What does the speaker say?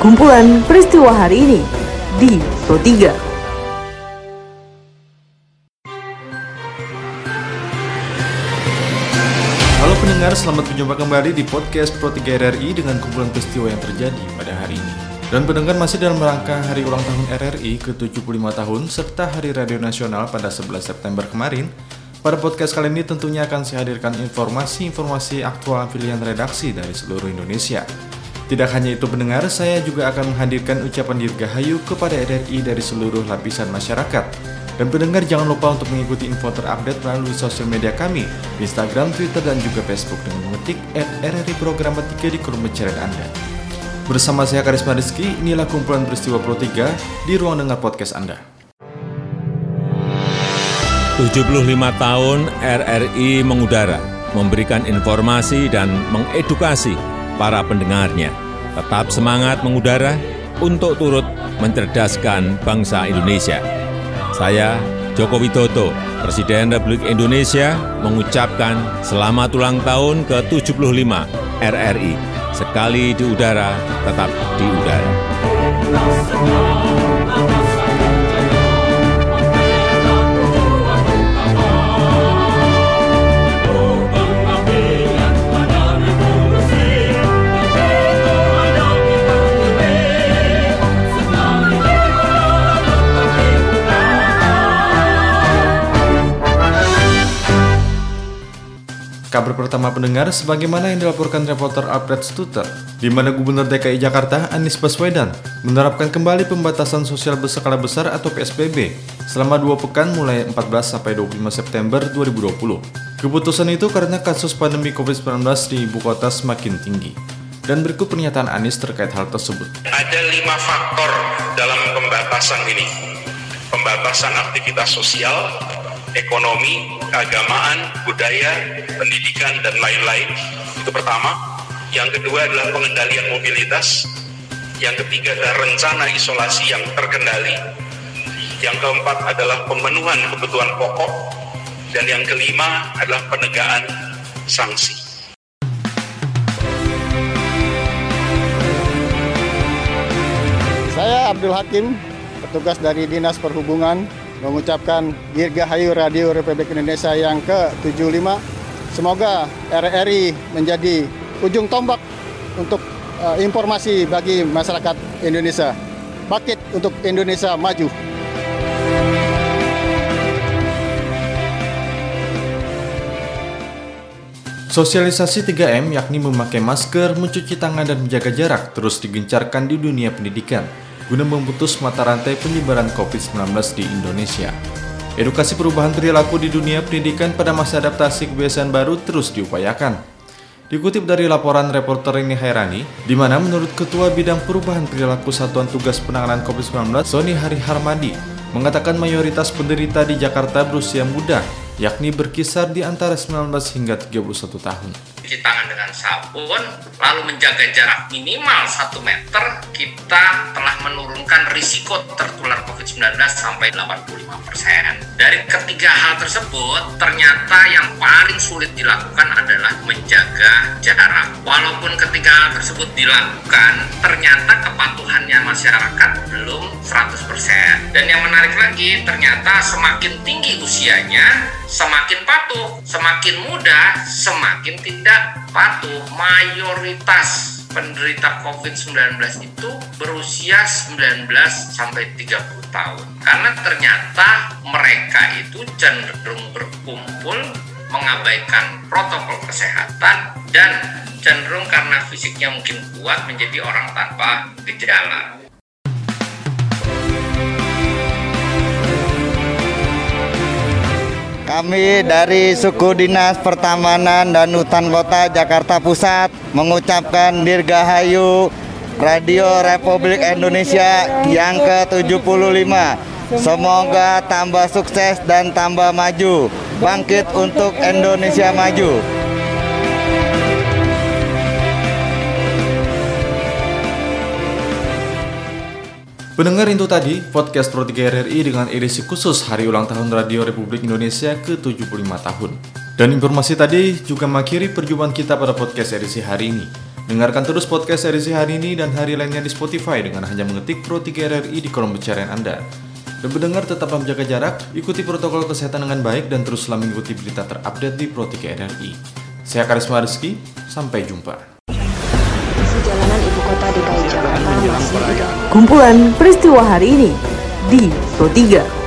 Kumpulan peristiwa hari ini di Pro 3. Halo pendengar, selamat berjumpa kembali di podcast Pro 3 RRI dengan kumpulan peristiwa yang terjadi pada hari ini. Dan pendengar masih dalam rangka hari ulang tahun RRI ke-75 tahun serta Hari Radio Nasional pada 11 September kemarin. Pada podcast kali ini tentunya akan saya hadirkan informasi-informasi aktual pilihan redaksi dari seluruh Indonesia. Tidak hanya itu pendengar, saya juga akan menghadirkan ucapan dirgahayu kepada RRI dari seluruh lapisan masyarakat. Dan pendengar jangan lupa untuk mengikuti info terupdate melalui sosial media kami, Instagram, Twitter, dan juga Facebook dengan mengetik at RRI Program 3 di kolom pencarian Anda. Bersama saya Karisma Rizky, inilah kumpulan peristiwa Pro 3 di ruang dengar podcast Anda. 75 tahun RRI mengudara, memberikan informasi dan mengedukasi para pendengarnya. Tetap semangat mengudara untuk turut mencerdaskan bangsa Indonesia. Saya Joko Widodo, Presiden Republik Indonesia, mengucapkan selamat ulang tahun ke-75 RRI. Sekali di udara, tetap di udara. Kabar pertama pendengar, sebagaimana yang dilaporkan reporter Alfred Stuter, di mana Gubernur DKI Jakarta Anies Baswedan menerapkan kembali pembatasan sosial berskala besar atau PSBB selama dua pekan mulai 14 sampai 25 September 2020. Keputusan itu karena kasus pandemi COVID-19 di ibu kota semakin tinggi. Dan berikut pernyataan Anies terkait hal tersebut. Ada lima faktor dalam pembatasan ini. Pembatasan aktivitas sosial, ekonomi, keagamaan, budaya, pendidikan, dan lain-lain. Itu pertama. Yang kedua adalah pengendalian mobilitas. Yang ketiga adalah rencana isolasi yang terkendali. Yang keempat adalah pemenuhan kebutuhan pokok. Dan yang kelima adalah penegaan sanksi. Saya Abdul Hakim, petugas dari Dinas Perhubungan mengucapkan Dirgahayu Radio Republik Indonesia yang ke-75. Semoga RRI menjadi ujung tombak untuk uh, informasi bagi masyarakat Indonesia. Bangkit untuk Indonesia maju. Sosialisasi 3M yakni memakai masker, mencuci tangan, dan menjaga jarak terus digencarkan di dunia pendidikan guna memutus mata rantai penyebaran COVID-19 di Indonesia. Edukasi perubahan perilaku di dunia pendidikan pada masa adaptasi kebiasaan baru terus diupayakan. Dikutip dari laporan reporter ini Hairani, di mana menurut Ketua Bidang Perubahan Perilaku Satuan Tugas Penanganan COVID-19, Sony Hari Harmadi, mengatakan mayoritas penderita di Jakarta berusia muda, yakni berkisar di antara 19 hingga 31 tahun. Cuci tangan dengan sabun, lalu menjaga jarak minimal 1 meter, kita telah menurunkan risiko tertular COVID-19 sampai 85%. Dari ketiga hal tersebut, ternyata yang paling sulit dilakukan adalah menjaga jarak. Walaupun ketiga hal tersebut dilakukan, ternyata kepatuhannya masyarakat belum 100%. Dan yang menarik lagi, ternyata semakin tinggi usianya, semakin patuh, semakin muda, semakin tidak patuh. Mayoritas penderita COVID-19 itu berusia 19 sampai 30 tahun. Karena ternyata mereka itu cenderung berkumpul mengabaikan protokol kesehatan dan cenderung karena fisiknya mungkin kuat menjadi orang tanpa gejala. Kami dari Suku Dinas Pertamanan dan Hutan Kota Jakarta Pusat mengucapkan Dirgahayu Radio Republik Indonesia yang ke-75. Semoga tambah sukses dan tambah maju. Bangkit untuk Indonesia maju. Pendengar itu tadi podcast Pro 3 RRI dengan edisi khusus Hari Ulang Tahun Radio Republik Indonesia ke-75 tahun. Dan informasi tadi juga mengakhiri perjumpaan kita pada podcast edisi hari ini. Dengarkan terus podcast edisi hari ini dan hari lainnya di Spotify dengan hanya mengetik Pro 3 RRI di kolom pencarian Anda. Dan mendengar tetap menjaga jarak, ikuti protokol kesehatan dengan baik dan teruslah mengikuti berita terupdate di Pro 3 RRI. Saya Karisma Rizky, sampai jumpa. Jalanan ibu kota DKI Jakarta masih Kumpulan peristiwa hari ini di Pro 3.